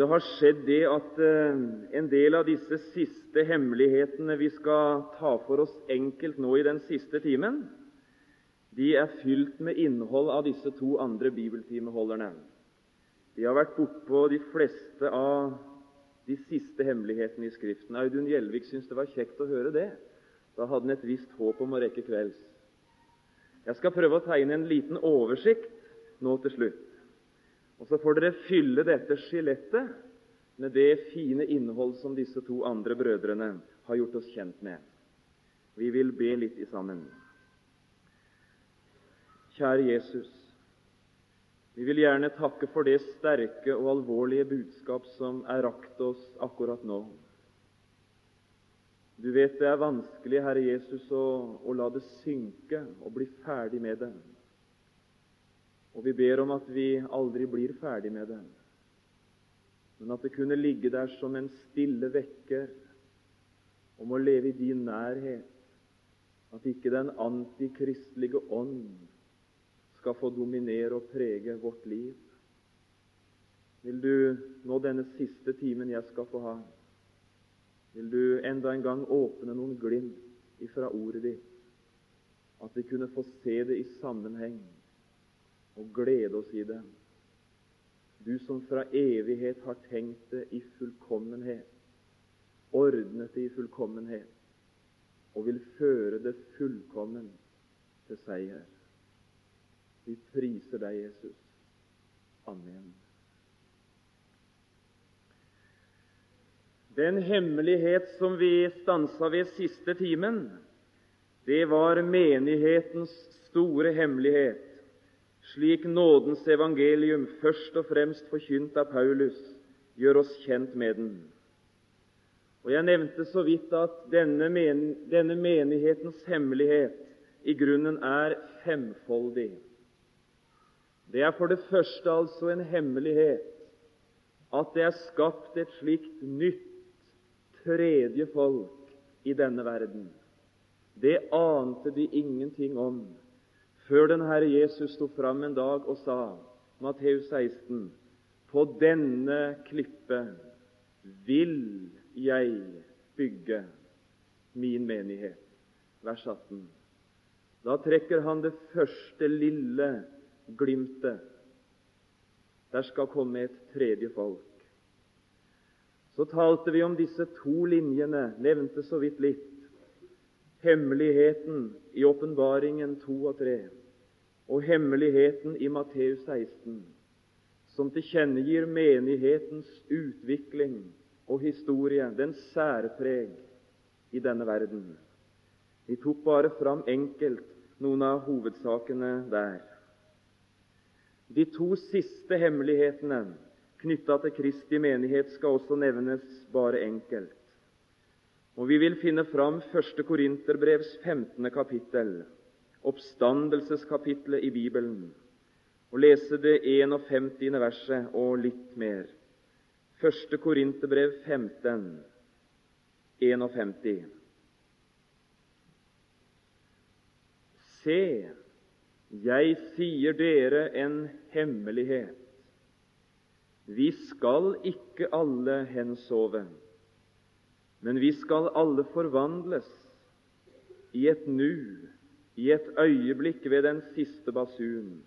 det har skjedd det at eh, en del av disse siste hemmelighetene vi skal ta for oss enkelt nå i den siste timen, de er fylt med innhold av disse to andre bibeltimeholderne. De har vært bortpå de fleste av de siste hemmelighetene i Skriften. Audun Gjelvik syntes det var kjekt å høre det. Da hadde han et visst håp om å rekke kvelds. Jeg skal prøve å tegne en liten oversikt nå til slutt. Og Så får dere fylle dette skjelettet med det fine innhold som disse to andre brødrene har gjort oss kjent med. Vi vil be litt i sammen. Kjære Jesus. Vi vil gjerne takke for det sterke og alvorlige budskap som er rakt oss akkurat nå. Du vet det er vanskelig, Herre Jesus, å, å la det synke og bli ferdig med det. Og vi ber om at vi aldri blir ferdig med det, men at det kunne ligge der som en stille vekker om å leve i din nærhet, at ikke den antikristelige ånd skal få dominere og prege vårt liv. Vil du nå denne siste timen jeg skal få ha, vil du enda en gang åpne noen glimt ifra ordet ditt, at vi kunne få se det i sammenheng og glede oss i det. Du som fra evighet har tenkt det i fullkommenhet, ordnet det i fullkommenhet, og vil føre det fullkommen til seier. Vi priser deg, Jesus. Amen. Den hemmelighet som vi stansa ved siste timen, det var menighetens store hemmelighet slik nådens evangelium, først og fremst forkynt av Paulus, gjør oss kjent med den. Og Jeg nevnte så vidt at denne, men, denne menighetens hemmelighet i grunnen er femfoldig. Det er for det første altså en hemmelighet at det er skapt et slikt nytt, tredje folk i denne verden. Det ante de ingenting om før den Herre Jesus sto fram en dag og sa, Matteus 16, på denne klippe vil jeg bygge min menighet. Vers 18. Da trekker han det første lille glimtet. Der skal komme et tredje folk. Så talte vi om disse to linjene, nevnte så vidt litt. Hemmeligheten i åpenbaringen 2 og 3 og hemmeligheten i Matteus 16, som tilkjennegir menighetens utvikling og historie, den særpreg i denne verden. Vi tok bare fram enkelt noen av hovedsakene der. De to siste hemmelighetene knytta til Kristi menighet skal også nevnes bare enkelt. Og Vi vil finne fram 1. Korinterbrevs 15. kapittel oppstandelseskapitlet i Bibelen og lese det 51. verset og litt mer. Første Korinterbrev 15, 51. Se, jeg sier dere en hemmelighet. Vi skal ikke alle hensove, men vi skal alle forvandles i et nu i et øyeblikk ved den siste basun.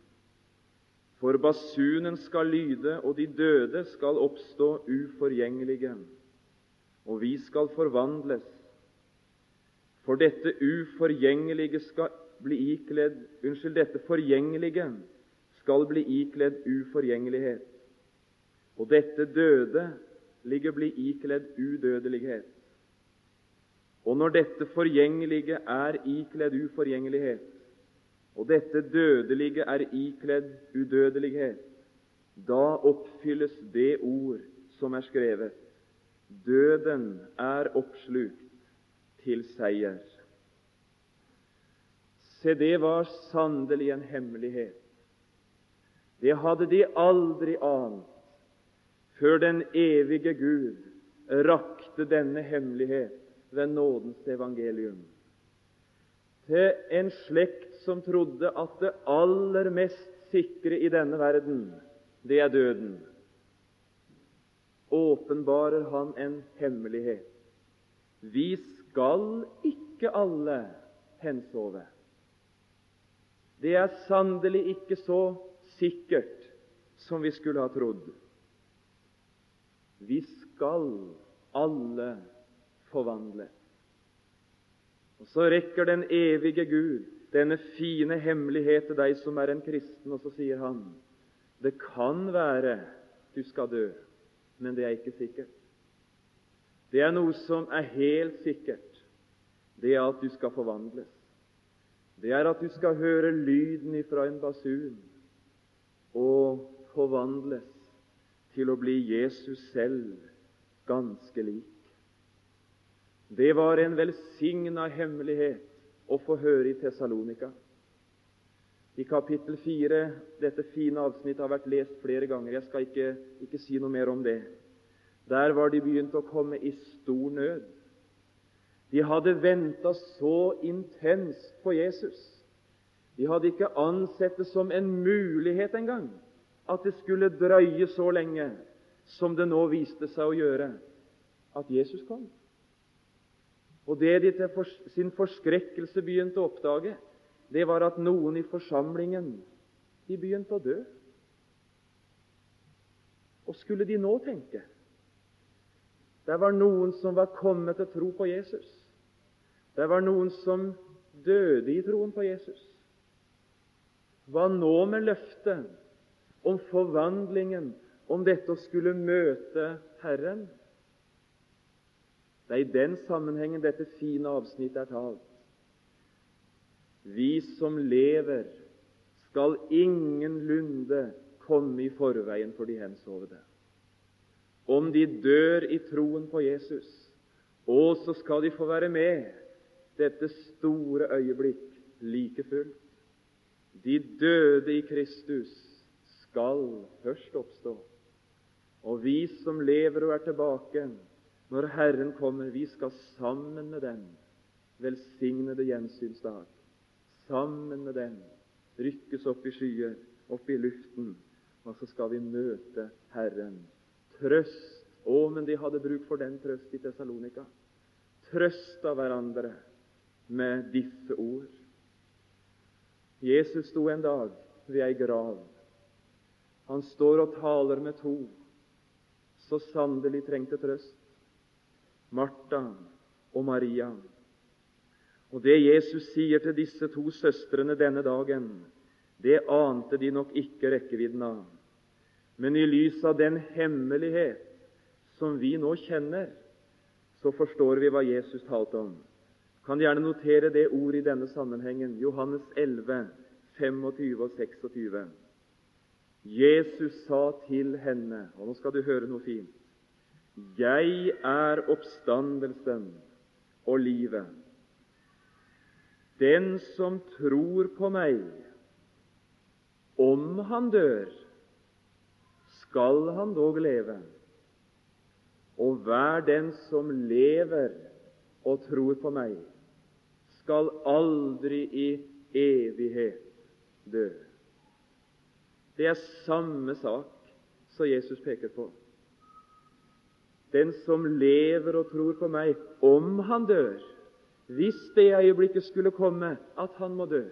For basunen skal lyde, og de døde skal oppstå uforgjengelige, og vi skal forvandles. For dette uforgjengelige skal bli ikledd Unnskyld, dette forgjengelige skal bli ikledd uforgjengelighet, og dette døde ligger bli ikledd udødelighet. Og når dette forgjengelige er ikledd uforgjengelighet, og dette dødelige er ikledd udødelighet, da oppfylles det ord som er skrevet. Døden er oppslukt til seier. Se, det var sannelig en hemmelighet. Det hadde de aldri ant før den evige Gud rakte denne hemmelighet ved nådens evangelium. Til en slekt som trodde at det aller mest sikre i denne verden, det er døden. åpenbarer han en hemmelighet. Vi skal ikke alle hensove. Det er sannelig ikke så sikkert som vi skulle ha trodd. Vi skal alle forvandle. Og Så rekker den evige Gud denne fine hemmelighet til deg som er en kristen, og så sier han det kan være du skal dø, men det er ikke sikkert. Det er noe som er helt sikkert. Det er at du skal forvandles. Det er at du skal høre lyden ifra en basun og forvandles til å bli Jesus selv ganske lik. Det var en velsigna hemmelighet å få høre i Tessalonika. I kapittel 4 Dette fine avsnittet har vært lest flere ganger. Jeg skal ikke, ikke si noe mer om det. Der var de begynt å komme i stor nød. De hadde venta så intenst på Jesus. De hadde ikke ansett det som en mulighet engang at det skulle drøye så lenge som det nå viste seg å gjøre, at Jesus kom. Og Det de til sin forskrekkelse begynte å oppdage, det var at noen i forsamlingen de begynte å dø. Og skulle de nå tenke? Det var noen som var kommet til tro på Jesus. Det var noen som døde i troen på Jesus. Hva nå med løftet om forvandlingen, om dette å skulle møte Herren? Det er i den sammenhengen dette fine avsnittet er talt. Vi som lever, skal ingenlunde komme i forveien for de hensovede. Om de dør i troen på Jesus, og så skal de få være med dette store øyeblikk like fullt. De døde i Kristus skal først oppstå. Og vi som lever og er tilbake, når Herren kommer, vi skal sammen med dem velsignede gjensynsdag. Sammen med dem rykkes opp i skyer, opp i luften, og så skal vi møte Herren. Trøst. Å, men de hadde bruk for den trøst i Tessalonika. Trøst av hverandre med disse ord. Jesus sto en dag ved ei grav. Han står og taler med to så sannelig trengte trøst. Martha og Maria. Og Det Jesus sier til disse to søstrene denne dagen, det ante de nok ikke rekkevidden av. Men i lys av den hemmelighet som vi nå kjenner, så forstår vi hva Jesus talte om. Kan gjerne notere det ordet i denne sammenhengen, Johannes 11, 25 og 26. Jesus sa til henne, og nå skal du høre noe fint 'Jeg er oppstandelsen og livet'. Den som tror på meg, om han dør, skal han dog leve. Og hver den som lever og tror på meg, skal aldri i evighet dø. Det er samme sak som Jesus peker på. Den som lever og tror på meg, om han dør Hvis det øyeblikket skulle komme at han må dø,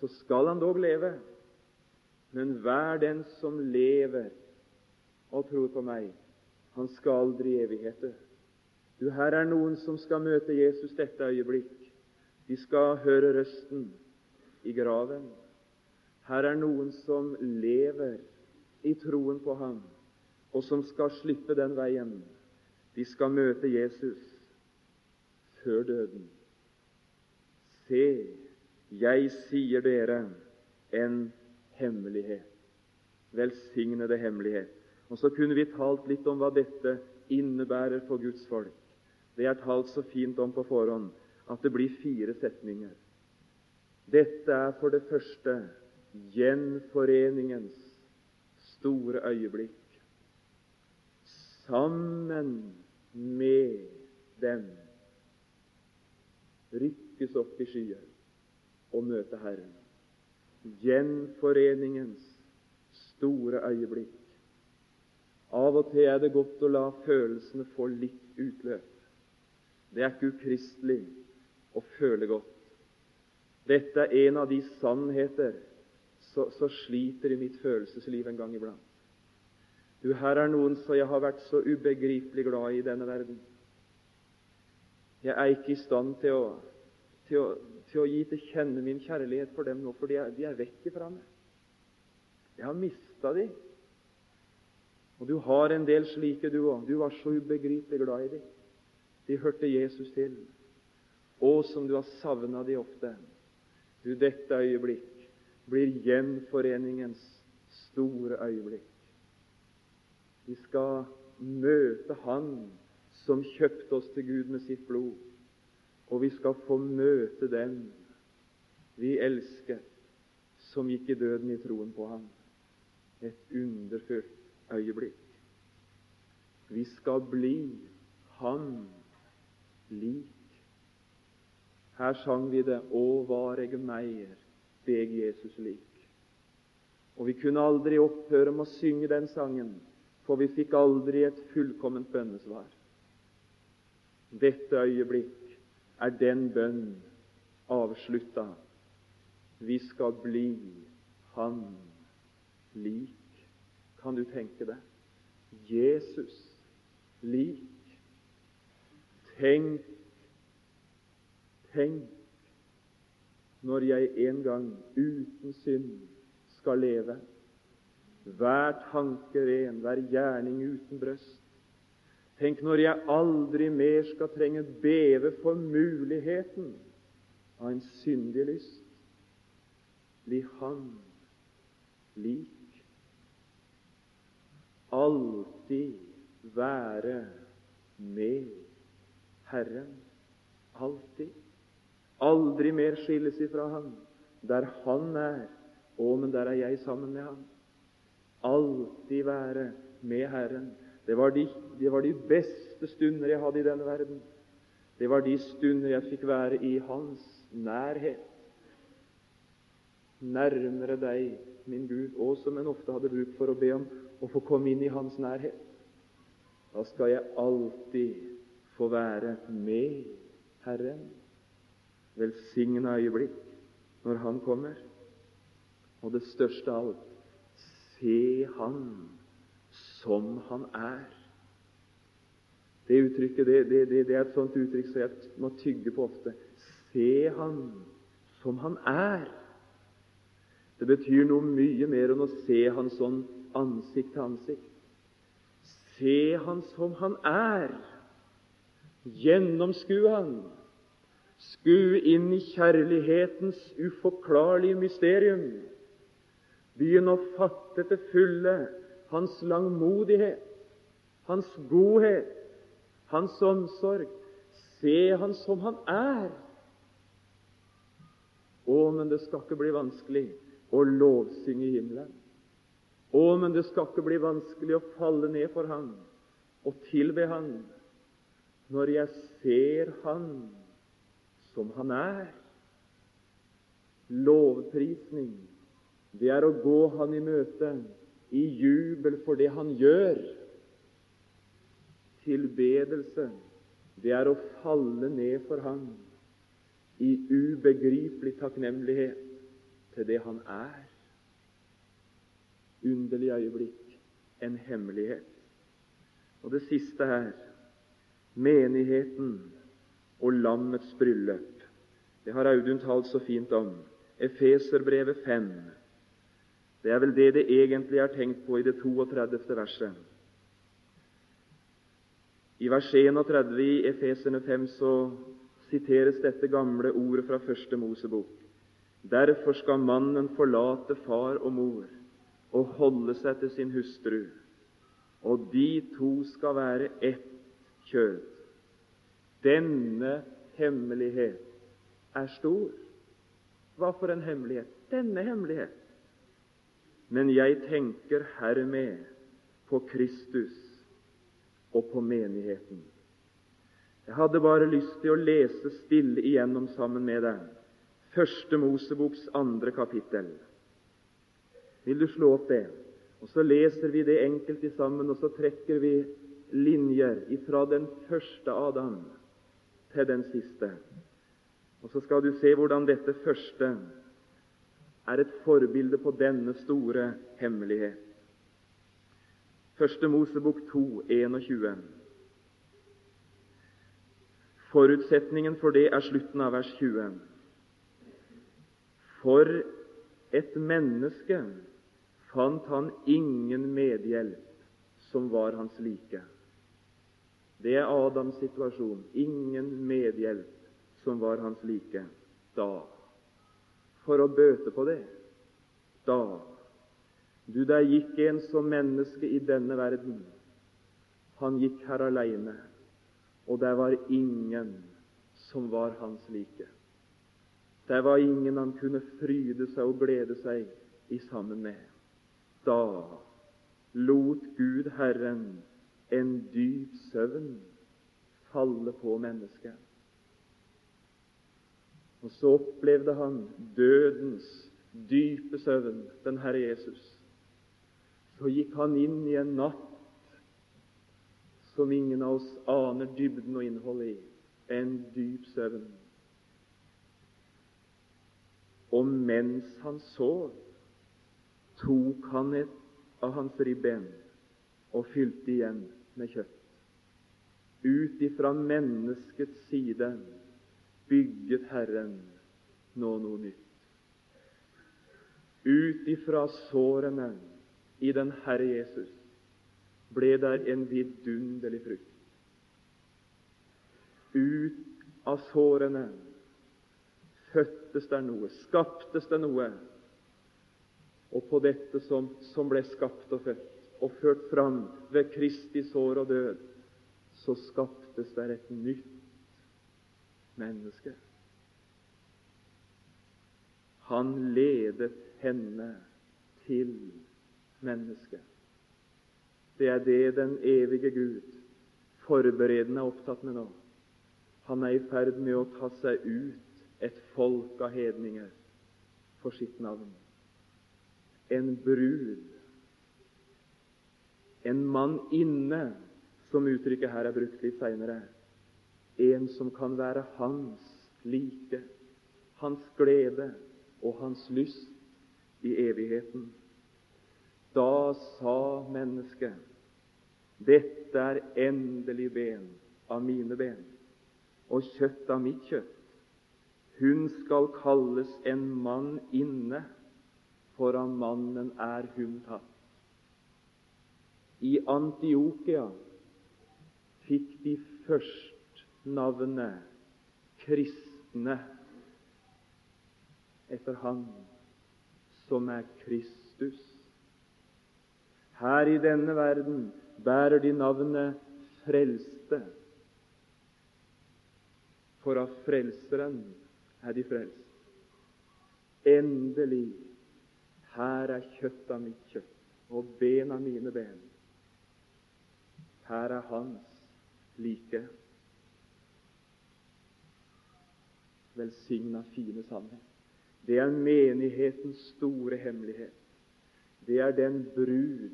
så skal han dog leve. Men hver den som lever og tror på meg, han skal aldri i evighet dø. Du, her er noen som skal møte Jesus dette øyeblikk. De skal høre røsten i graven. Her er noen som lever i troen på ham, og som skal slippe den veien de skal møte Jesus før døden. Se, jeg sier dere en hemmelighet. Velsignede hemmelighet. Og så kunne vi talt litt om hva dette innebærer for Guds folk. Det er talt så fint om på forhånd at det blir fire setninger. Dette er for det første gjenforeningens store øyeblikk. Sammen med dem rykkes opp i skyer og møte Herren. Gjenforeningens store øyeblikk. Av og til er det godt å la følelsene få litt utløp. Det er ikke ukristelig å føle godt. Dette er en av de sannheter som sliter i mitt følelsesliv en gang iblant. Du, her er noen som jeg har vært så ubegripelig glad i i denne verden. Jeg er ikke i stand til å, til å, til å gi til kjenne min kjærlighet for dem nå, for de er, de er vekk ifra meg. Jeg har mista dem. Og du har en del slike, du òg. Du var så ubegripelig glad i dem. De hørte Jesus til. Å, som du har savna de ofte. Du, dette øyeblikk blir gjenforeningens store øyeblikk. Vi skal møte Han som kjøpte oss til Gud med sitt blod, og vi skal få møte den vi elsket, som gikk i døden i troen på Ham. Et underfullt øyeblikk. Vi skal bli Han lik. Her sang vi det 'Å, var eg meier deg, Jesus lik'. Og Vi kunne aldri opphøre med å synge den sangen, for vi fikk aldri et fullkomment bønnesvar. Dette øyeblikk er den bønn avslutta. Vi skal bli Han lik. Kan du tenke deg? Jesus lik. Tenk, tenk når jeg en gang uten synd skal leve. Hver tanke ren, hver gjerning uten brøst. Tenk når jeg aldri mer skal trenge beve for muligheten av en syndig lyst. Bli Han lik alltid være med Herren. Alltid. Aldri mer skilles ifra Ham. Der Han er, å, men der er jeg sammen med Ham. Alltid være med Herren. Det var, de, det var de beste stunder jeg hadde i denne verden. Det var de stunder jeg fikk være i Hans nærhet. Nærmere deg, min Gud, og som en ofte hadde bruk for å be om å få komme inn i Hans nærhet. Da skal jeg alltid få være med Herren. Velsigna øyeblikk når Han kommer. Og det største av alt se Han som Han er. Det uttrykket det, det, det, det er et sånt uttrykk som jeg må tygge på ofte. Se Han som Han er. Det betyr noe mye mer enn å se Han sånn ansikt til ansikt. Se Han som Han er. Gjennomskue Han. Skue inn i kjærlighetens uforklarlige mysterium. Begynn å fatte til fulle Hans langmodighet, Hans godhet, Hans omsorg. Se Han som Han er. Å, men det skal ikke bli vanskelig å lovsynge himmelen. Å, men det skal ikke bli vanskelig å falle ned for Han og tilbe Han når jeg ser Han som Han er. Lovprisning, det er å gå Han i møte i jubel for det Han gjør. Tilbedelse, det er å falle ned for Han i ubegripelig takknemlighet til det Han er underlig øyeblikk, en hemmelighet. Og det siste her menigheten og lammets bryllup. Det har Audun talt så fint om. Efeserbrevet 5. Det er vel det det egentlig er tenkt på i det 32. verset. I vers 31 i Efesene 5 så siteres dette gamle ordet fra første Mosebok. Derfor skal mannen forlate far og mor og holde seg til sin hustru, og de to skal være ett kjød. Denne hemmelighet er stor. Hva for en hemmelighet? Denne hemmelighet. Men jeg tenker hermed på Kristus og på menigheten. Jeg hadde bare lyst til å lese stille igjennom sammen med deg Første Moseboks andre kapittel. Vil du slå opp det? Og Så leser vi det enkelt i sammen, og så trekker vi linjer fra den første Adam til den siste. Og Så skal du se hvordan dette første er et forbilde på denne store hemmelighet. Første Mosebok 2, 21. Forutsetningen for det er slutten av vers 20. For et menneske fant han ingen medhjelp som var hans like. Det er Adams situasjon. Ingen medhjelp som var hans like da. For å bøte på det da Du, der gikk en som menneske i denne verden. Han gikk her aleine, og der var ingen som var hans like. Der var ingen han kunne fryde seg og glede seg i sammen med. Da lot Gud Herren en dyp søvn falle på mennesket. Og så opplevde han dødens dype søvn, den Herre Jesus. Så gikk han inn i en natt som ingen av oss aner dybden og innholdet i. En dyp søvn. Og mens han sov, tok han et av hans ribben og fylte igjen med kjøtt. Ut ifra menneskets side bygget Herren nå noe nytt. Ut ifra sårene i den Herre Jesus ble der en vidunderlig frukt. Ut av sårene fødtes der noe, skaptes det noe. Og på dette som, som ble skapt og født og ført fram ved Kristi sår og død, så skaptes der et nytt menneske. Han ledet henne til mennesket. Det er det den evige Gud forberedende er opptatt med nå. Han er i ferd med å ta seg ut et folk av hedninger for sitt navn. En brud, en mann inne, som uttrykket her er brukt litt seinere. En som kan være hans like, hans glede og hans lyst i evigheten. Da sa mennesket dette er endelig ben av mine ben og kjøtt av mitt kjøtt. Hun skal kalles en mann inne, for av mannen er hun tatt. I Antiokia fikk de først navnet kristne etter Han som er Kristus. Her i denne verden bærer de navnet frelste, for av Frelseren er de frelst. Endelig, her er kjøttet av mitt kjøtt og ben av mine ben. Her er hans like. Velsigna, fine sannhet. Det er menighetens store hemmelighet. Det er den brud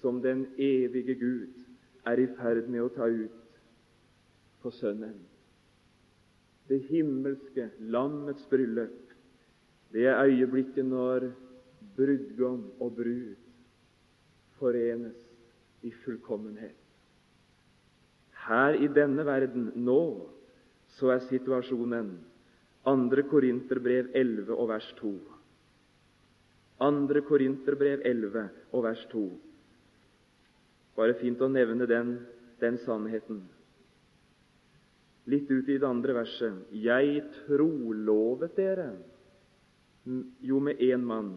som den evige Gud er i ferd med å ta ut på Sønnen det himmelske lammets bryllup, det er øyeblikket når brudgom og brud forenes i fullkommenhet. Her i denne verden, nå, så er situasjonen 2. Korinterbrev 11 og vers 2. 2. Korinterbrev 11 og vers 2. Bare fint å nevne den, den sannheten litt ut i det andre verset. Jeg trolovet dere jo med én mann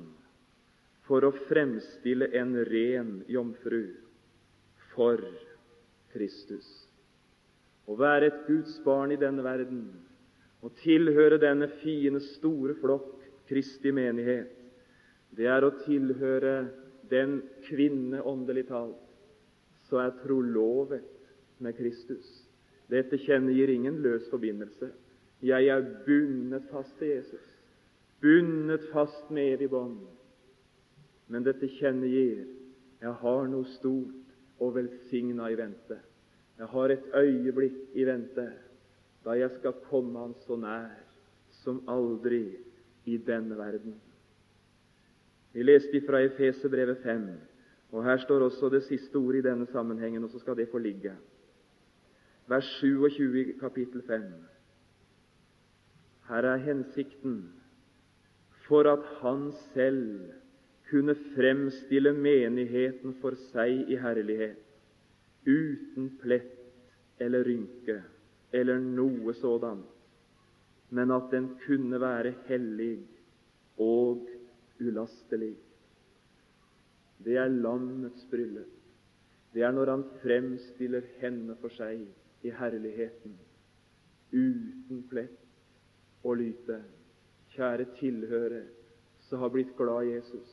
for å fremstille en ren jomfru for Kristus. Å være et Guds barn i denne verden og tilhøre denne fine, store flokk Kristi menighet, det er å tilhøre den kvinne, åndelig talt, så er trolovet med Kristus. Dette kjennegir ingen løs forbindelse. Jeg er bundet fast til Jesus, bundet fast med evig bånd. Men dette kjennegir Jeg har noe stort og velsigna i vente. Jeg har et øyeblikk i vente da jeg skal komme Han så nær som aldri i denne verden. Vi leste fra Efeserbrevet 5, og her står også det siste ordet i denne sammenhengen, og så skal det få ligge. Vers 27 i kapittel 5. Her er hensikten for at han selv kunne fremstille menigheten for seg i herlighet, uten plett eller rynke eller noe sådan, men at den kunne være hellig og ulastelig. Det er lammets bryllup. Det er når han fremstiller henne for seg i herligheten, uten plett og lyte. Kjære tilhører som har blitt glad i Jesus,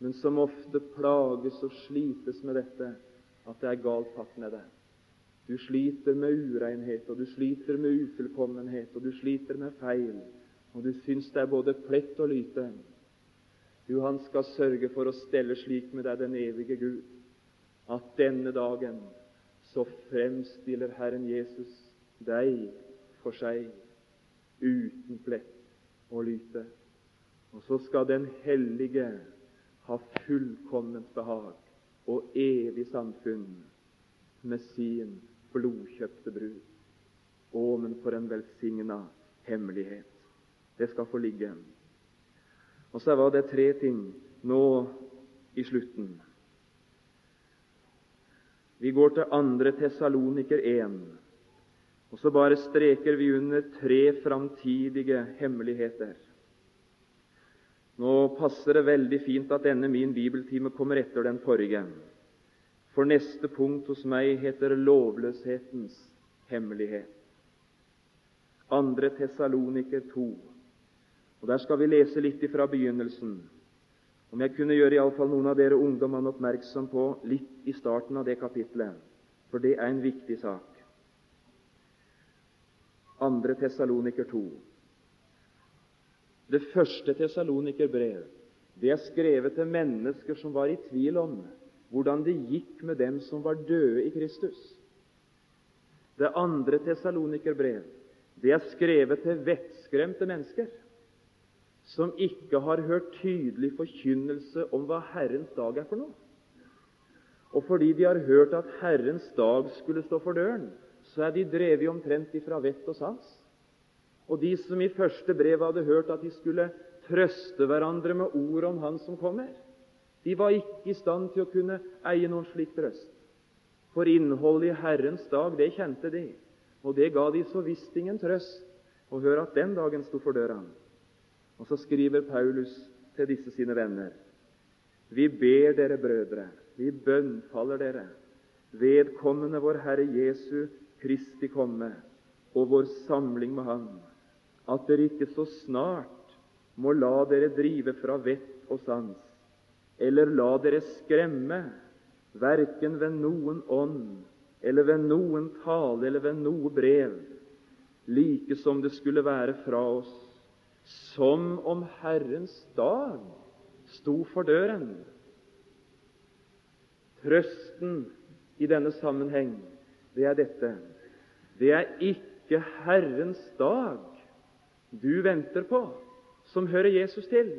men som ofte plages og slites med dette at det er galt fatt med deg. Du sliter med urenhet, og du sliter med ufullkommenhet, og du sliter med feil, og du syns det er både plett og lyte. Du, han skal sørge for å stelle slik med deg den evige Gud, at denne dagen så fremstiller Herren Jesus deg for seg uten plett og lyte. Og så skal den hellige ha fullkomment behag og evig samfunn med sin blodkjøpte brud. Å, men for en velsigna hemmelighet! Det skal få ligge. Og så var det tre ting nå i slutten. Vi går til andre Tessaloniker 1, og så bare streker vi under tre framtidige hemmeligheter. Nå passer det veldig fint at denne min bibeltime kommer etter den forrige. For neste punkt hos meg heter lovløshetens hemmelighet. Andre Tessaloniker 2. Og Der skal vi lese litt ifra begynnelsen. Om jeg kunne gjøre iallfall noen av dere ungdommene oppmerksom på litt i starten av det kapitlet, for det er en viktig sak. Andre Tessaloniker 2. Det første Tessaloniker-brev det er skrevet til mennesker som var i tvil om hvordan det gikk med dem som var døde i Kristus. Det andre tesalonikerbrev det er skrevet til vettskremte mennesker som ikke har hørt tydelig forkynnelse om hva Herrens dag er for noe. Og fordi de har hørt at Herrens dag skulle stå for døren, så er de drevet omtrent ifra vett og sans. Og de som i første brev hadde hørt at de skulle trøste hverandre med ord om Han som kommer, de var ikke i stand til å kunne eie noen slik trøst. For innholdet i Herrens dag, det kjente de, og det ga de så visst ingen trøst å høre at den dagen sto for døra. Og så skriver Paulus til disse sine venner.: Vi ber dere, brødre, vi bønnfaller dere, vedkommende vår Herre Jesu Kristi komme og vår samling med Ham, at dere ikke så snart må la dere drive fra vett og sans, eller la dere skremme, verken ved noen ånd eller ved noen tale eller ved noe brev, like som det skulle være fra oss, som om Herrens dag sto for døren. Trøsten i denne sammenheng, det er dette. Det er ikke Herrens dag du venter på, som hører Jesus til.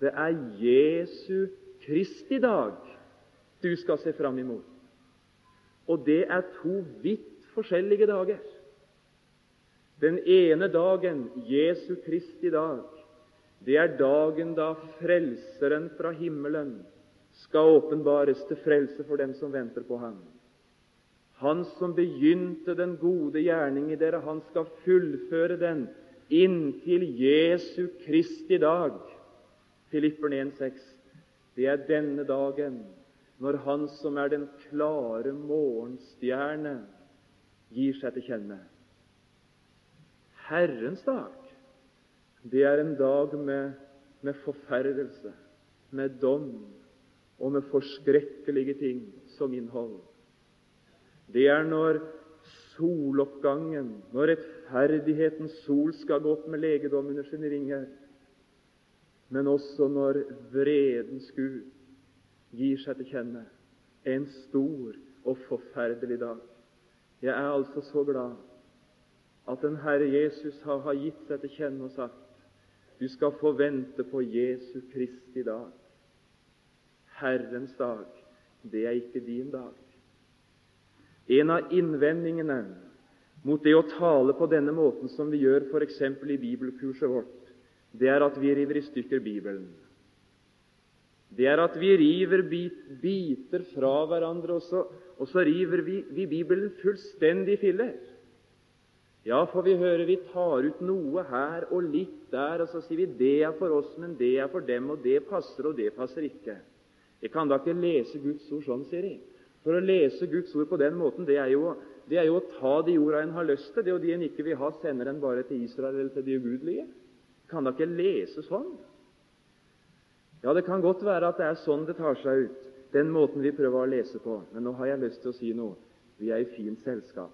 Det er Jesu Kristi dag du skal se fram imot. Og det er to vidt forskjellige dager. Den ene dagen, Jesu Kristi dag, det er dagen da Frelseren fra himmelen skal åpenbares til frelse for dem som venter på ham. Han som begynte den gode gjerning i dere, han skal fullføre den inntil Jesu Kristi dag. Filipperne 1,6. Det er denne dagen når Han som er den klare morgenstjerne, gir seg til kjenne. Herrens dag, det er en dag med, med forferdelse, med dom og med forskrekkelige ting som innhold. Det er når soloppgangen, når rettferdighetens sol skal gå opp med legedom under sine ringer, men også når vredens Gud gir seg til kjenne. En stor og forferdelig dag. Jeg er altså så glad at den Herre Jesus har, gitt seg til kjenne og sagt du skal få vente på Jesu Kristi dag. Herrens dag, det er ikke din dag. En av innvendingene mot det å tale på denne måten som vi gjør f.eks. i bibelkurset vårt, det er at vi river i stykker Bibelen. Det er at vi river bit, biter fra hverandre, og så, og så river vi, vi, Bibelen fullstendig i filler. Ja, for vi hører vi tar ut noe her og litt der, og så sier vi det er for oss, men det er for dem, og det passer, og det passer ikke. Jeg kan da ikke lese Guds ord sånn, sier de. For å lese Guds ord på den måten, det er jo, det er jo å ta de orda en har lyst til, det er jo de en ikke vil ha, sender en bare til Israel eller til de ugudelige. Kan da ikke lese sånn? Ja, det kan godt være at det er sånn det tar seg ut, den måten vi prøver å lese på. Men nå har jeg lyst til å si noe. Vi er i fint selskap.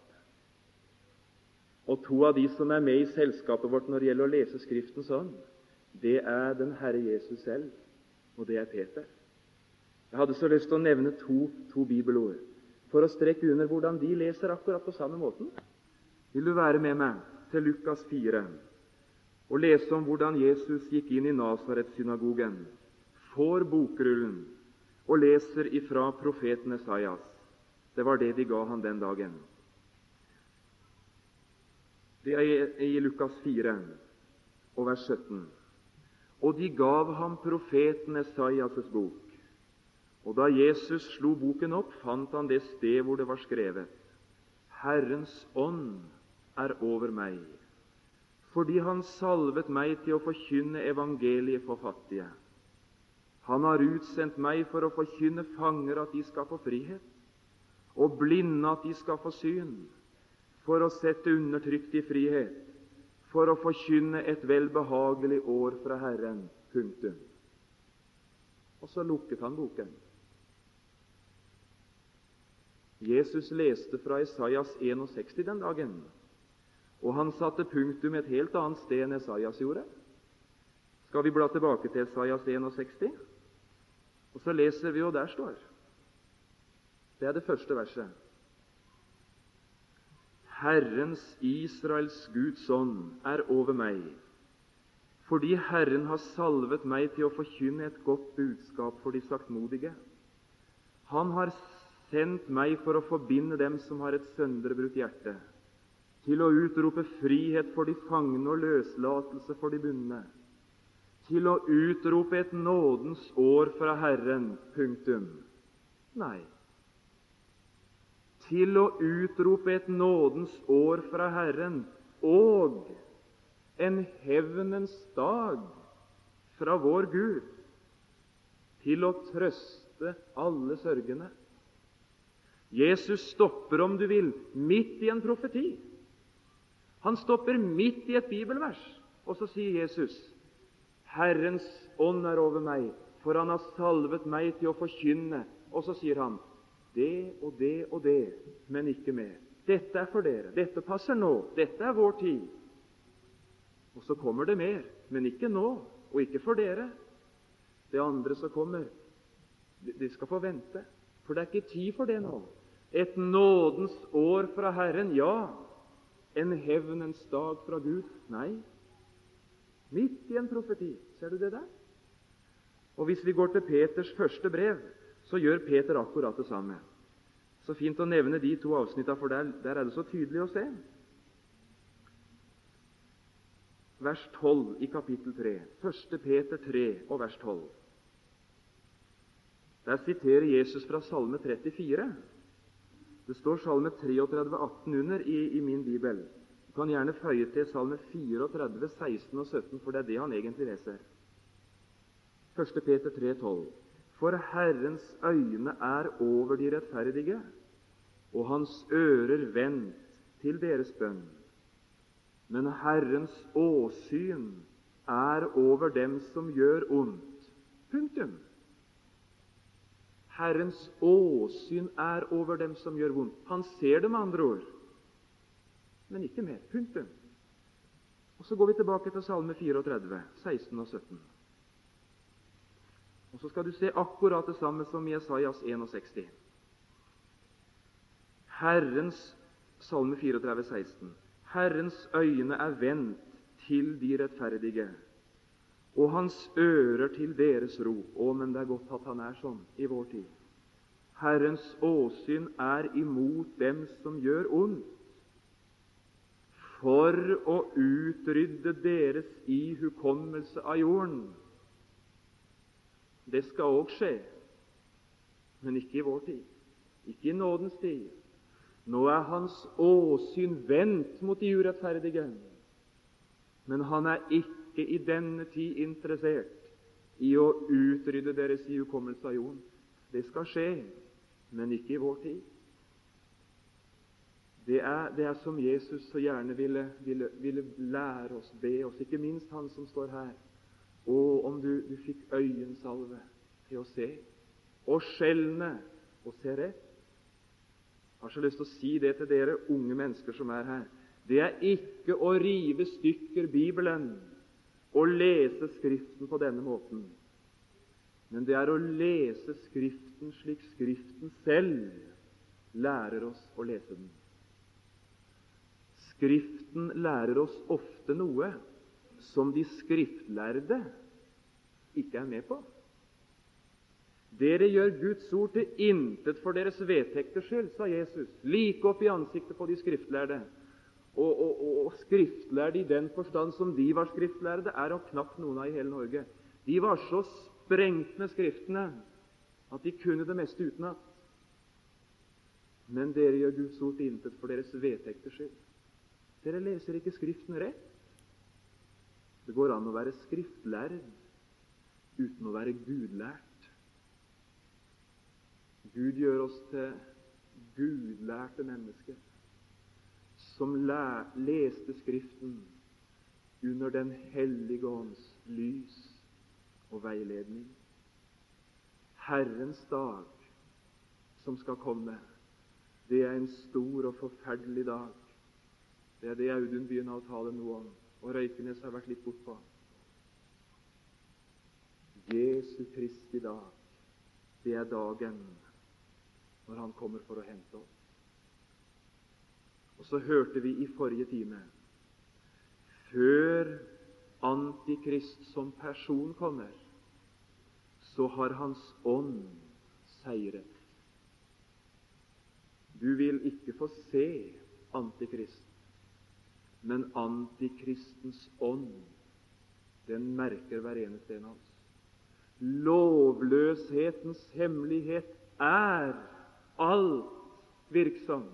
Og to av de som er med i selskapet vårt når det gjelder å lese Skriften sånn, det er den Herre Jesus selv, og det er Peter. Jeg hadde så lyst til å nevne to, to bibelord for å strekke under hvordan de leser akkurat på samme måten. Vil du være med meg til Lukas 4 og lese om hvordan Jesus gikk inn i Nasaret-synagogen, får bokrullen og leser ifra profeten Esaias. Det var det de ga han den dagen. Det er i Lukas 4 og vers 17. Og de gav ham profeten Esaias' bok. Og da Jesus slo boken opp, fant han det sted hvor det var skrevet:" Herrens ånd er over meg, fordi Han salvet meg til å forkynne evangeliet for fattige. Han har utsendt meg for å forkynne fanger at de skal få frihet, og blinde at de skal få syn, for å sette undertrykt i frihet, for å forkynne et velbehagelig år fra Herren. Punktum. Og så lukket han boken. Jesus leste fra Isaias 61 den dagen, og han satte punktum et helt annet sted enn Esaias gjorde. Skal vi bla tilbake til Esaias 61? Og så leser vi, og der står Det er det første verset. Herrens, Israels Guds ånd, er over meg, fordi Herren har salvet meg til å forkynne et godt budskap for de saktmodige. Han har sendt meg for å forbinde dem som har et sønderbrutt hjerte, til å utrope frihet for de fangne og løslatelse for de bundne, til å utrope et nådens år fra Herren. Punktum. Nei. Til å utrope et nådens år fra Herren og en hevnens dag fra vår Gud, til å trøste alle sørgende Jesus stopper, om du vil, midt i en profeti. Han stopper midt i et bibelvers, og så sier Jesus Herrens ånd er over meg, for han har salvet meg til å forkynne. Og så sier han det og det og det, men ikke mer. Dette er for dere. Dette passer nå. Dette er vår tid. Og så kommer det mer, men ikke nå, og ikke for dere. Det andre som kommer, de skal få vente, for det er ikke tid for det nå. Et nådens år fra Herren, ja. En hevnens dag fra Gud, nei. Midt i en profeti. Ser du det der? Og Hvis vi går til Peters første brev, så gjør Peter akkurat det samme. Så fint å nevne de to avsnittene, for der, der er det så tydelig å se. Vers 12 i kapittel 3. 1. Peter 3 og vers 12. Der siterer Jesus fra Salme 34. Det står Salme 33, 18 under i, i, min bibel. Du kan gjerne føye til Salme 34, 16 og 17, for det er det han egentlig leser. 1. Peter 3, 12. For Herrens øyne er over de rettferdige, og hans ører vendt til deres bønn. Men Herrens åsyn er over dem som gjør ondt. Punktum. Herrens åsyn er over dem som gjør vondt. Han ser det med andre ord, men ikke mer. Punktum. Og Så går vi tilbake til Salme 34, 16 og 17. Og Så skal du se akkurat det samme som i Jesajas 61. Herrens Salme 34, 16. Herrens øyne er vendt til de rettferdige, og hans ører til deres rop. Å, men det er godt at han er sånn i vår tid. Herrens åsyn er imot dem som gjør ondt, for å utrydde deres ihukommelse av jorden. Det skal òg skje, men ikke i vår tid, ikke i nådens tid. Nå er hans åsyn vendt mot de urettferdige, men han er ikke i denne tid interessert i å utrydde deres hukommelse av jorden. Det skal skje, men ikke i vår tid. Det er, det er som Jesus så gjerne ville, ville, ville, lære oss, be oss, ikke minst han som står her. Å, om du, du fikk øyensalve til å se, og skjelne og se rett. Jeg har så lyst til å si det til dere unge mennesker som er her. Det er ikke å rive stykker Bibelen og lese Skriften på denne måten. Men det er å lese Skriften slik Skriften selv lærer oss å lese den. Skriften lærer oss ofte noe som de skriftlærde ikke er med på. Dere gjør Guds ord til intet for deres vedtekters skyld, sa Jesus, like opp i ansiktet på de skriftlærde. Og, og, og, skriftlærde i den forstand som de var skriftlærde, er det knapt noen av i hele Norge. De var så sprengt med Skriftene at de kunne det meste utenat. Men dere gjør Guds ord til intet for deres vedtekters skyld. Dere leser ikke Skriften rett. Det går an å være skriftlærd uten å være gudlært. Gud gjør oss til gudlærte mennesker som leste Skriften under Den hellige ånds lys og veiledning. Herrens dag som skal komme, det er en stor og forferdelig dag. Det er det Audun begynner å tale noe om, og Røykenes har vært litt bortpå. Jesu Kristi dag, det er dagen når Han kommer for å hente oss. Og så hørte vi i forrige time før Antikrist som person kommer, så har Hans ånd seiret. Du vil ikke få se Antikrist, men Antikristens ånd, den merker hver eneste en av oss. Lovløshetens hemmelighet er alt virksom.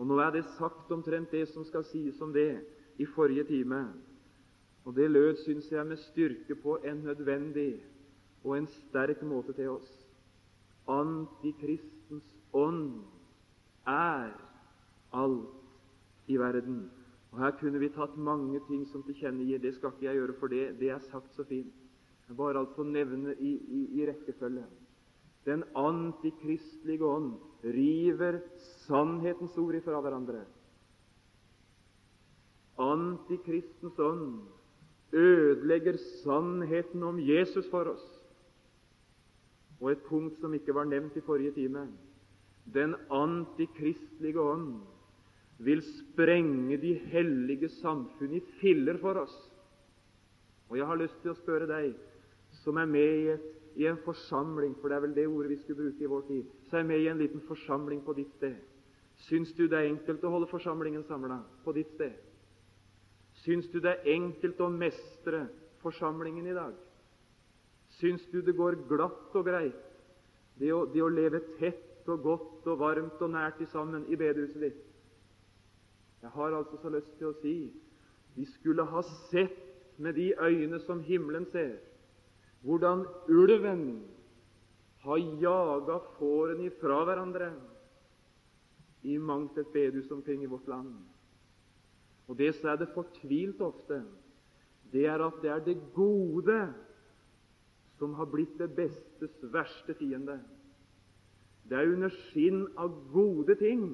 Og Nå er det sagt omtrent det som skal sies om det i forrige time. Og det lød, syns jeg, med styrke på en nødvendig og en sterk måte til oss. Antikristens ånd er alt i verden. Og Her kunne vi tatt mange ting som tilkjennegir. Det skal ikke jeg gjøre, for det, det er sagt så fint. Jeg bare altså nevne i, i, i rekkefølge. Den antikristelige ånd river sannhetens ord ifra hverandre. Antikristens ånd ødelegger sannheten om Jesus for oss. Og et punkt som ikke var nevnt i forrige time den antikristelige ånd vil sprenge de hellige samfunn i filler for oss. Og jeg har lyst til å spørre deg som er med i, et, i en forsamling, for det er vel det ordet vi skulle bruke i vår tid, så er med i en liten forsamling på ditt sted. Syns du det er enkelt å holde forsamlingen samla på ditt sted? Syns du det er enkelt å mestre forsamlingen i dag? Syns du det går glatt og greit, det å, det å leve tett og godt og varmt og nært sammen i bedehuset ditt? Jeg har altså så lyst til å si vi skulle ha sett med de øyne som himmelen ser, hvordan ulven har jaga fårene ifra hverandre i mangt et bedehus omkring i vårt land. Og det som er det fortvilt ofte, det er at det er det gode som har blitt det bestes verste fiende. Det er under skinn av gode ting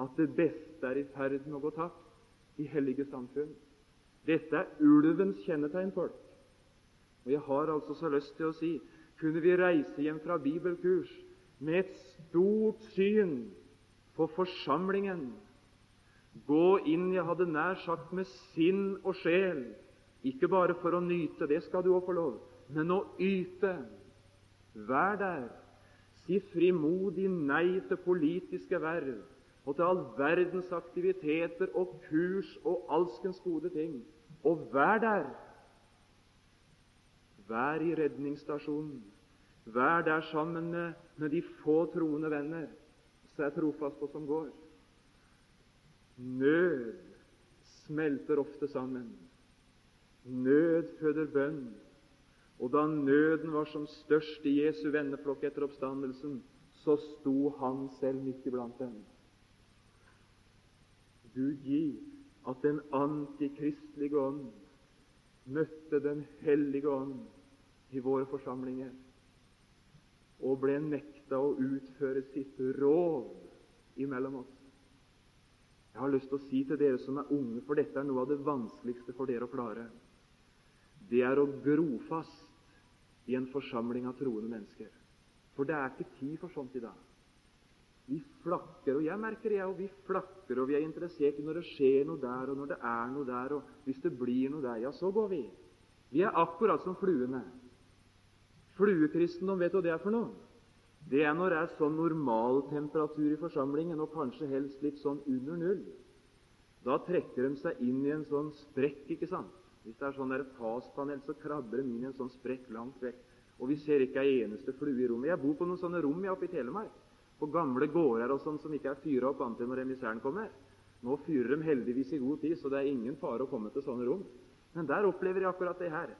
at det beste er i ferd med å gå tapt i hellige samfunn. Dette er ulvens kjennetegn, folk. Og Jeg har altså så lyst til å si kunne vi reise hjem fra bibelkurs med et stort syn på forsamlingen, gå inn, jeg hadde nær sagt, med sinn og sjel, ikke bare for å nyte, det skal du òg få lov, men å yte. Vær der. Si frimodig nei til politiske verv og til all verdens aktiviteter og kurs og alskens gode ting. Og vær der. Vær i redningsstasjonen. Vær der sammen med, med de få troende venner som er trofast på som går. Nød smelter ofte sammen. Nød føder bønn. Og da nøden var som størst i Jesu venneflokk etter oppstandelsen, så sto han selv midt iblant dem. Gud gi at den antikristelige ånd møtte Den hellige ånd i våre forsamlinger og ble nekta å utføre sitt råd imellom oss. Jeg har lyst til å si til dere som er unge, for dette er noe av det vanskeligste for dere å klare, det er å gro fast i en forsamling av troende mennesker. For det er ikke tid for sånt i dag. Vi flakker, og jeg merker det, og vi flakker, og vi er interessert i når det skjer noe der, og når det er noe der, og hvis det blir noe der, ja, så går vi. Vi er akkurat som fluene. Fluekristendom, vet du hva det er for noe? Det er når det er sånn normaltemperatur i forsamlingen, og kanskje helst litt sånn under null. Da trekker de seg inn i en sånn sprekk, ikke sant? Hvis det er sånn faspanel, så krabber de inn i en sånn sprekk langt vekk. Og vi ser ikke ei eneste flue i rommet. Jeg bor på noen sånne rom oppe i Telemark på gamle gårder og sånn som ikke er fyra opp annet enn når emissæren kommer. Nå fyrer de heldigvis i god tid, så det er ingen fare å komme til sånne rom. Men der opplever jeg akkurat det her.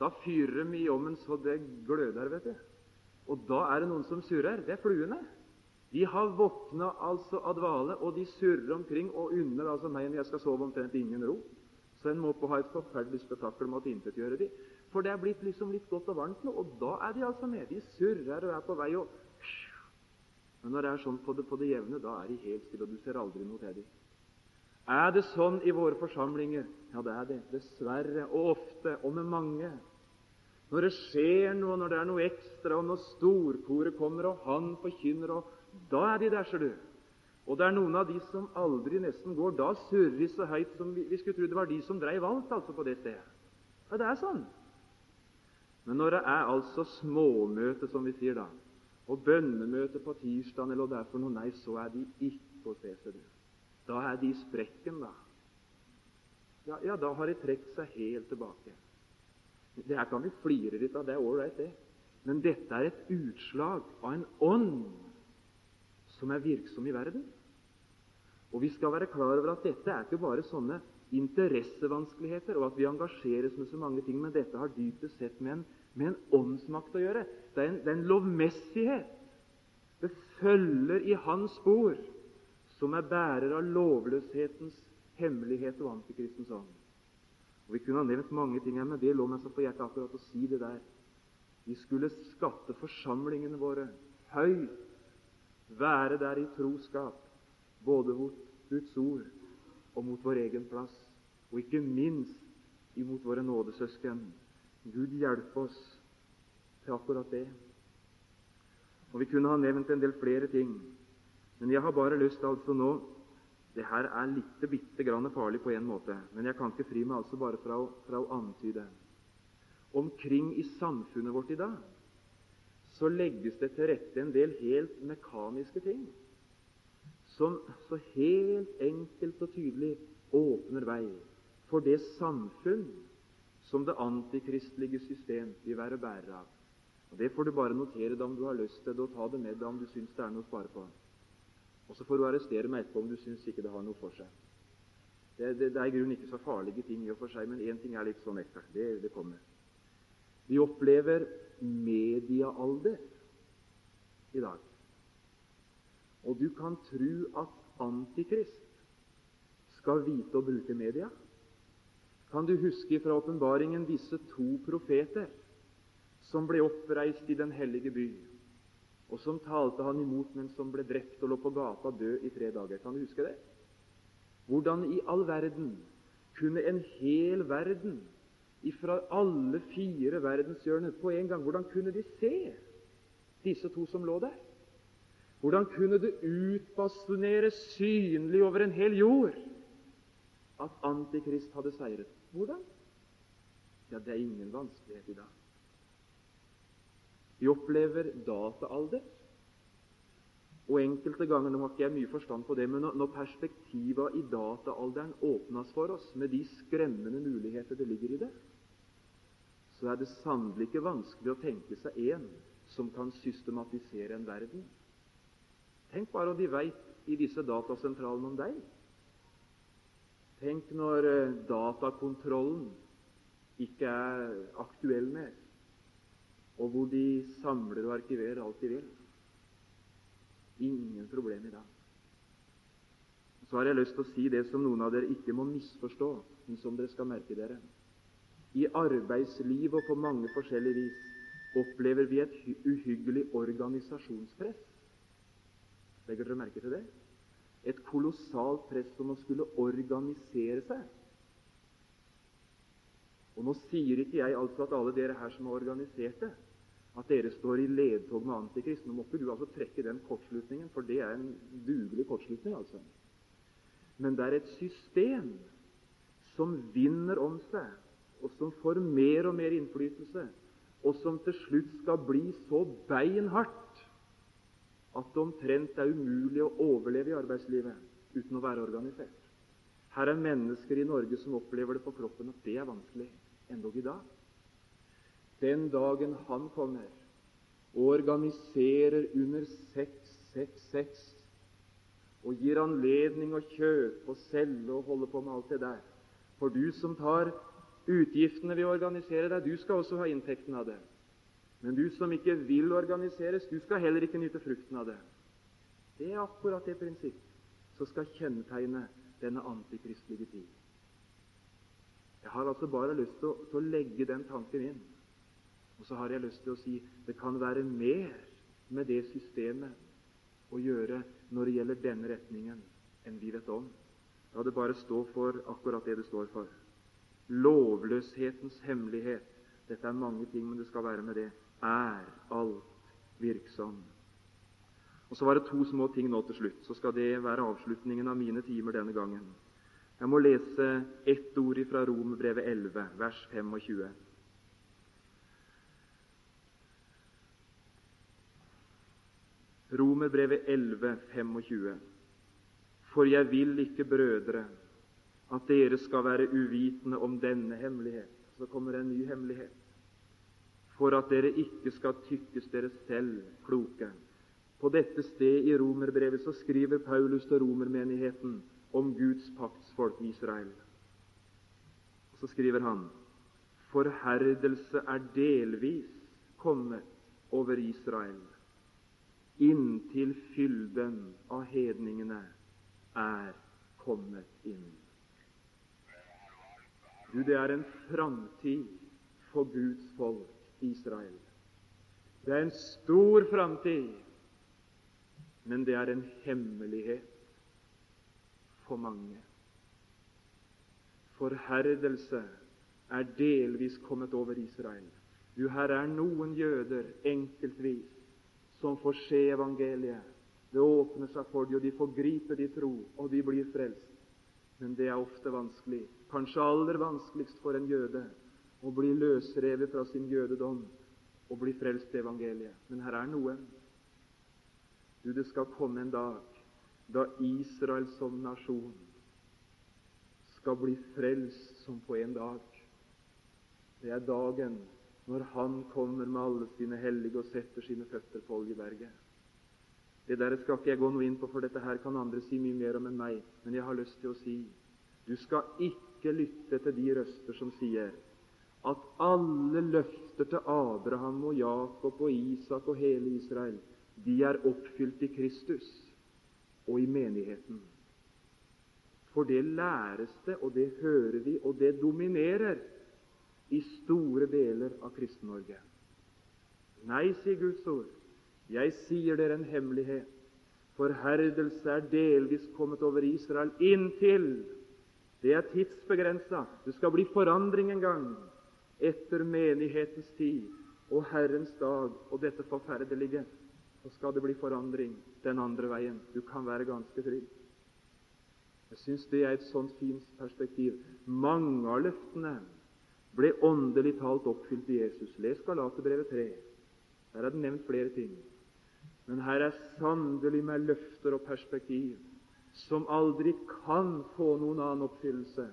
Da fyrer de i ommen så det gløder, vet du. Og da er det noen som surrer. Det er fluene. De har våkna altså av dvale, og de surrer omkring og unner altså meg når jeg skal sove omtrent ingen ro. Så en må på ha et forferdelig spetakkel med å tilintetgjøre de. For det er blitt liksom litt godt og varmt nå, og da er de altså med. De surrer og er på vei og men når det er sånn på det, på det jevne, da er de helt stille, og du ser aldri noe til dem. Er det sånn i våre forsamlinger? Ja, det er det. Dessverre. Og ofte, og med mange. Når det skjer noe, når det er noe ekstra, og når storkoret kommer, og han forkynner, og da er de der, ser du. Og det er noen av de som aldri nesten går. Da surrer de så høyt som vi, vi skulle tro det var de som dreiv alt altså på det stedet. Ja, det er sånn. Men når det er altså småmøte, som vi sier da, og bønnemøte på tirsdag eller hva det er for noe, nei, så er de ikke å se, ser du. Da er de i sprekken, da. Ja, ja, da har de trukket seg helt tilbake. Det her kan vi flire litt av, det er ålreit, det. Men dette er et utslag av en ånd som er virksom i verden. Og vi skal være klar over at dette er ikke bare sånne interessevanskeligheter, og at vi engasjeres med så mange ting, men dette har dypest sett med en med en åndsmakt å gjøre. Det er en, det er en lovmessighet. Det følger i hans spor, som er bærer av lovløshetens hemmelighet og antikristens ånd. Og Vi kunne ha nevnt mange ting her, men det lå meg så på hjertet akkurat å si det der. Vi skulle skatte forsamlingene våre høyt, være der i troskap, både mot Guds ord og mot vår egen plass, og ikke minst imot våre nådesøsken Gud hjelpe oss til akkurat det. Og Vi kunne ha nevnt en del flere ting, men jeg har bare lyst altså nå det her er litt bitte grann farlig på en måte, men jeg kan ikke fri meg altså bare fra å, fra å antyde. Omkring i samfunnet vårt i dag så legges det til rette en del helt mekaniske ting som så helt enkelt og tydelig åpner vei for det samfunn som det antikristelige system vil være bærer av. Og Det får du bare notere deg om du har lyst til det, og ta det med deg om du syns det er noe å spare på. Og så får du arrestere meg etterpå om du syns ikke det har noe for seg. Det, det, det er i grunnen ikke så farlige ting i og for seg, men én ting er litt sånn ekstra. Det, det kommer. Vi opplever mediaalder i dag. Og du kan tro at Antikrist skal vite å bruke media. Kan du huske fra åpenbaringen disse to profeter som ble oppreist i den hellige by, og som talte han imot, men som ble drept og lå på gata død i tre dager? Kan du huske det? Hvordan i all verden kunne en hel verden ifra alle fire verdenshjørner på en gang. Hvordan kunne de se disse to som lå der? Hvordan kunne det utbasunere synlig over en hel jord at Antikrist hadde seiret? Hvordan? Ja, det er ingen vanskelighet i dag. Vi opplever dataalder. Og enkelte ganger Nå har ikke jeg mye forstand på det, men når perspektiva i dataalderen åpnes for oss, med de skremmende muligheter det ligger i det, så er det sannelig ikke vanskelig å tenke seg en som kan systematisere en verden. Tenk bare om de veit i disse datasentralene om deg. Tenk når eh, datakontrollen ikke er aktuell mer, og hvor de samler og arkiverer alt de vil. Ingen problem i dag. Så har jeg lyst til å si det som noen av dere ikke må misforstå, men som dere skal merke dere. I arbeidslivet og på mange forskjellige vis opplever vi et uhyggelig organisasjonspress. Legger dere merke til det? Et kolossalt press om å skulle organisere seg. Og Nå sier ikke jeg altså at alle dere her som har organisert det, at dere står i ledtog med Antikrist. Nå må ikke du altså trekke den kortslutningen, for det er en dugelig kortslutning. altså. Men det er et system som vinner om seg, og som får mer og mer innflytelse, og som til slutt skal bli så beinhardt at det omtrent er umulig å overleve i arbeidslivet uten å være organisert. Her er mennesker i Norge som opplever det på kroppen at det er vanskelig, endog i dag. Den dagen han kommer og organiserer under 666 og gir anledning å kjøpe og selge og holde på med alt det der For du som tar utgiftene ved å organisere deg, du skal også ha inntekten av det. Men du som ikke vil organiseres, du skal heller ikke nyte frukten av det. Det er akkurat det prinsipp som skal kjennetegne denne antikristelige tid. Jeg har altså bare lyst til å, til å legge den tanken inn. Og så har jeg lyst til å si det kan være mer med det systemet å gjøre når det gjelder denne retningen, enn vi vet om. La det bare stå for akkurat det det står for. Lovløshetens hemmelighet. Dette er mange ting, men det skal være med det er alt virksom. Og Så var det to små ting nå til slutt. Så skal det være avslutningen av mine timer denne gangen. Jeg må lese ett ord fra Romerbrevet 11, vers 25. Romerbrevet 11, 25. For jeg vil ikke, brødre, at dere skal være uvitende om denne hemmelighet. Så kommer det en ny hemmelighet for at dere ikke skal tykkes dere selv kloke. På dette sted i romerbrevet så skriver Paulus til romermenigheten om Guds paktsfolk Israel. Og Så skriver han forherdelse er delvis kommet over Israel, inntil fylden av hedningene er kommet inn. Du, det er en framtid for Guds folk Israel. Det er en stor framtid, men det er en hemmelighet for mange. Forherdelse er delvis kommet over Israel. Du, her er noen jøder enkeltvis som får se evangeliet. Det åpner seg for dem, og de får gripe de tro, og de blir frelst. Men det er ofte vanskelig, kanskje aller vanskeligst for en jøde, å bli løsrevet fra sin jødedom og bli frelst til evangeliet. Men her er noen. Du, det skal komme en dag da Israel som nasjon skal bli frelst som på en dag. Det er dagen når Han kommer med alle sine hellige og setter sine føtter på Oljeberget. Det der skal ikke jeg gå noe inn på, for dette her kan andre si mye mer om enn meg. Men jeg har lyst til å si du skal ikke lytte til de røster som sier at alle løfter til Abraham og Jakob og Isak og hele Israel de er oppfylt i Kristus og i menigheten. For det læres det, og det hører vi, og det dominerer i store deler av Kristen-Norge. Nei, sier Guds ord, jeg sier dere en hemmelighet. Forherdelse er delvis kommet over Israel inntil det er tidsbegrensa. Det skal bli forandring en gang etter menighetens tid og Herrens dag og dette forferdelige, så skal det bli forandring den andre veien. Du kan være ganske trygg. Jeg syns det er et sånt fint perspektiv. Mange av løftene ble åndelig talt oppfylt i Jesus. Les Galaterbrevet 3. Der er det nevnt flere ting. Men her er sannelig med løfter og perspektiv som aldri kan få noen annen oppfyllelse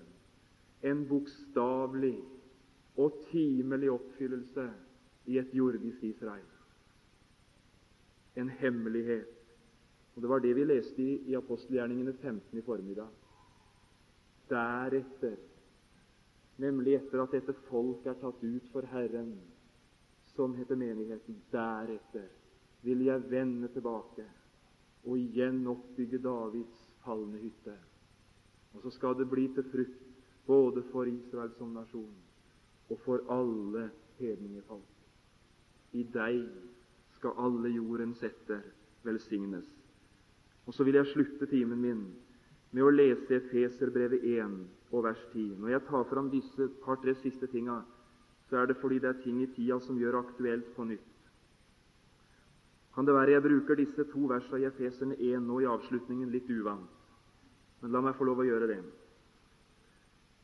enn bokstavelig og timelig oppfyllelse i et jordisk Israel. En hemmelighet. Og Det var det vi leste i, i apostelgjerningene 15 i formiddag. Deretter, nemlig etter at dette folk er tatt ut for Herren, som heter menigheten, deretter vil jeg vende tilbake og igjen oppbygge Davids falne hytte. Og så skal det bli til frukt både for Israel som nasjon og for alle hedningefolk. I deg skal alle jordens etter velsignes. Og Så vil jeg slutte timen min med å lese Efeserbrevet 1 og vers 10. Når jeg tar fram disse par-tre siste tinga, så er det fordi det er ting i tida som gjør aktuelt på nytt. Kan det være jeg bruker disse to versene i Efeserne 1 nå i avslutningen litt uvant? Men la meg få lov å gjøre det.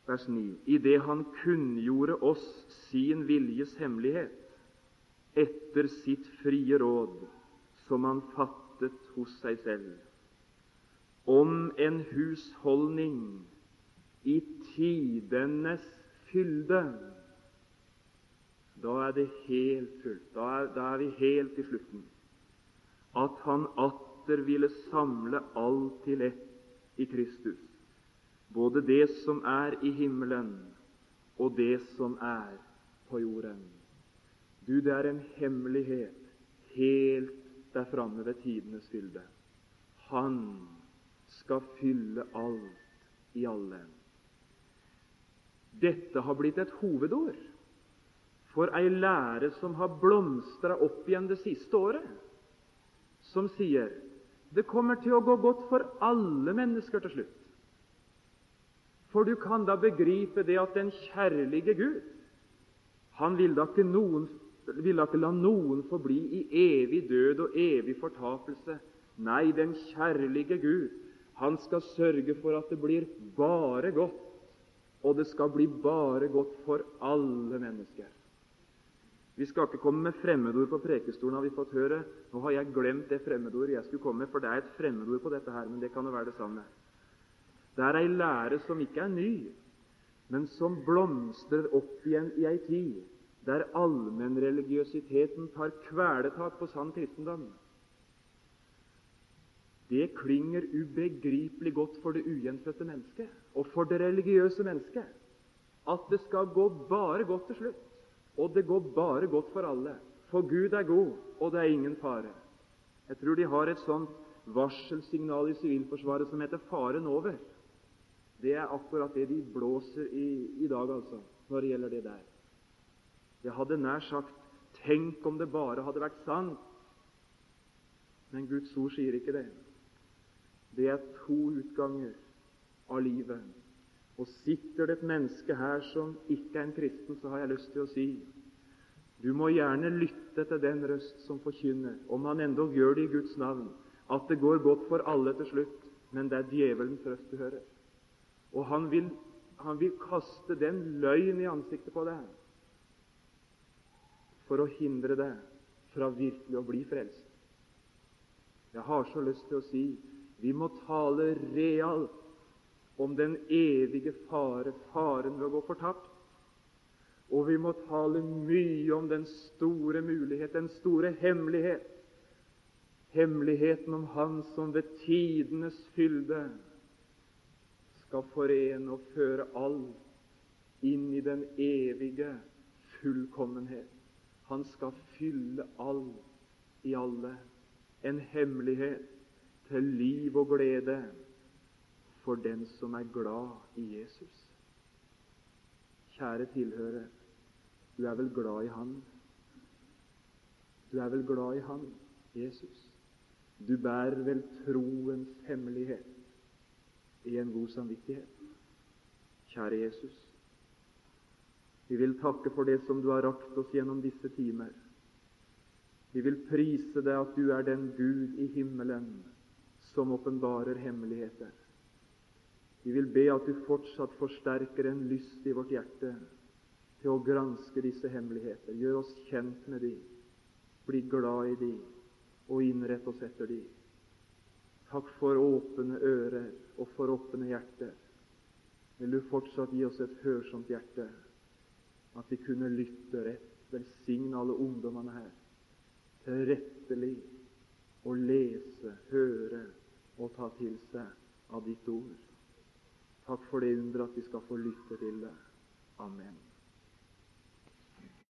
Vers 9. Idet Han kunngjorde oss sin viljes hemmelighet etter sitt frie råd, som Han fattet hos seg selv, om en husholdning i tidenes fylde. Da er det helt fullt. Da er, da er vi helt i slutten at han atter ville samle alt til ett i Kristus, både det som er i himmelen, og det som er på jorden. Du, det er en hemmelighet helt der framme ved tidenes fylde. Han skal fylle alt i alle. Dette har blitt et hovedord for ei lære som har blomstra opp igjen det siste året som sier det kommer til å gå godt for alle mennesker til slutt. For du kan da begripe det at den kjærlige Gud, han vil da ikke, noen, vil da ikke la noen forbli i evig død og evig fortapelse. Nei, den kjærlige Gud, han skal sørge for at det blir bare godt, og det skal bli bare godt for alle mennesker. Vi skal ikke komme med fremmedord på prekestolen, har vi fått høre. Nå har jeg glemt det fremmedordet jeg skulle komme med, for det er et fremmedord på dette her, men det kan jo være det samme. Det er ei lære som ikke er ny, men som blomstrer opp igjen i ei tid der allmennreligiøsiteten tar kvelertak på sann kristendom. Det klinger ubegripelig godt for det ugjenfødte mennesket og for det religiøse mennesket at det skal gå bare godt til slutt. Og det går bare godt for alle. For Gud er god, og det er ingen fare. Jeg tror de har et sånt varselsignal i Sivilforsvaret som heter 'faren over'. Det er akkurat det de blåser i, i dag, altså, når det gjelder det der. Jeg hadde nær sagt 'tenk om det bare hadde vært sant'. Men Guds ord sier ikke det. Det er to utganger av livet. Og sitter det et menneske her som ikke er en kristen, så har jeg lyst til å si du må gjerne lytte til den røst som forkynner, om han endog gjør det i Guds navn, at det går godt for alle til slutt, men det er djevelens røst du hører. Og han vil, han vil kaste den løgn i ansiktet på deg for å hindre deg fra virkelig å bli frelst. Jeg har så lyst til å si vi må tale realt om den evige fare, faren ved å gå fortapt. Og vi må tale mye om den store mulighet, den store hemmelighet. Hemmeligheten om Han som ved tidenes fylde skal forene og føre alt inn i den evige fullkommenhet. Han skal fylle all i alle. En hemmelighet til liv og glede for den som er glad i Jesus. Kjære tilhører, du er vel glad i Han? Du er vel glad i Han, Jesus? Du bærer vel troens hemmelighet i en god samvittighet? Kjære Jesus, Vi vil takke for det som du har rakt oss gjennom disse timer. Vi vil prise deg at du er den Gud i himmelen som åpenbarer hemmeligheter. Vi vil be at du fortsatt forsterker en lyst i vårt hjerte til å granske disse hemmeligheter. Gjør oss kjent med de, bli glad i de, og innrett oss etter de. Takk for åpne ører og for åpne hjerter. Vil du fortsatt gi oss et hørsomt hjerte, at vi kunne lytte rett. Velsigne alle ungdommene her tilrettelig å lese, høre og ta til seg av ditt ord. Takk for det under at vi skal få lytte til det. Amen.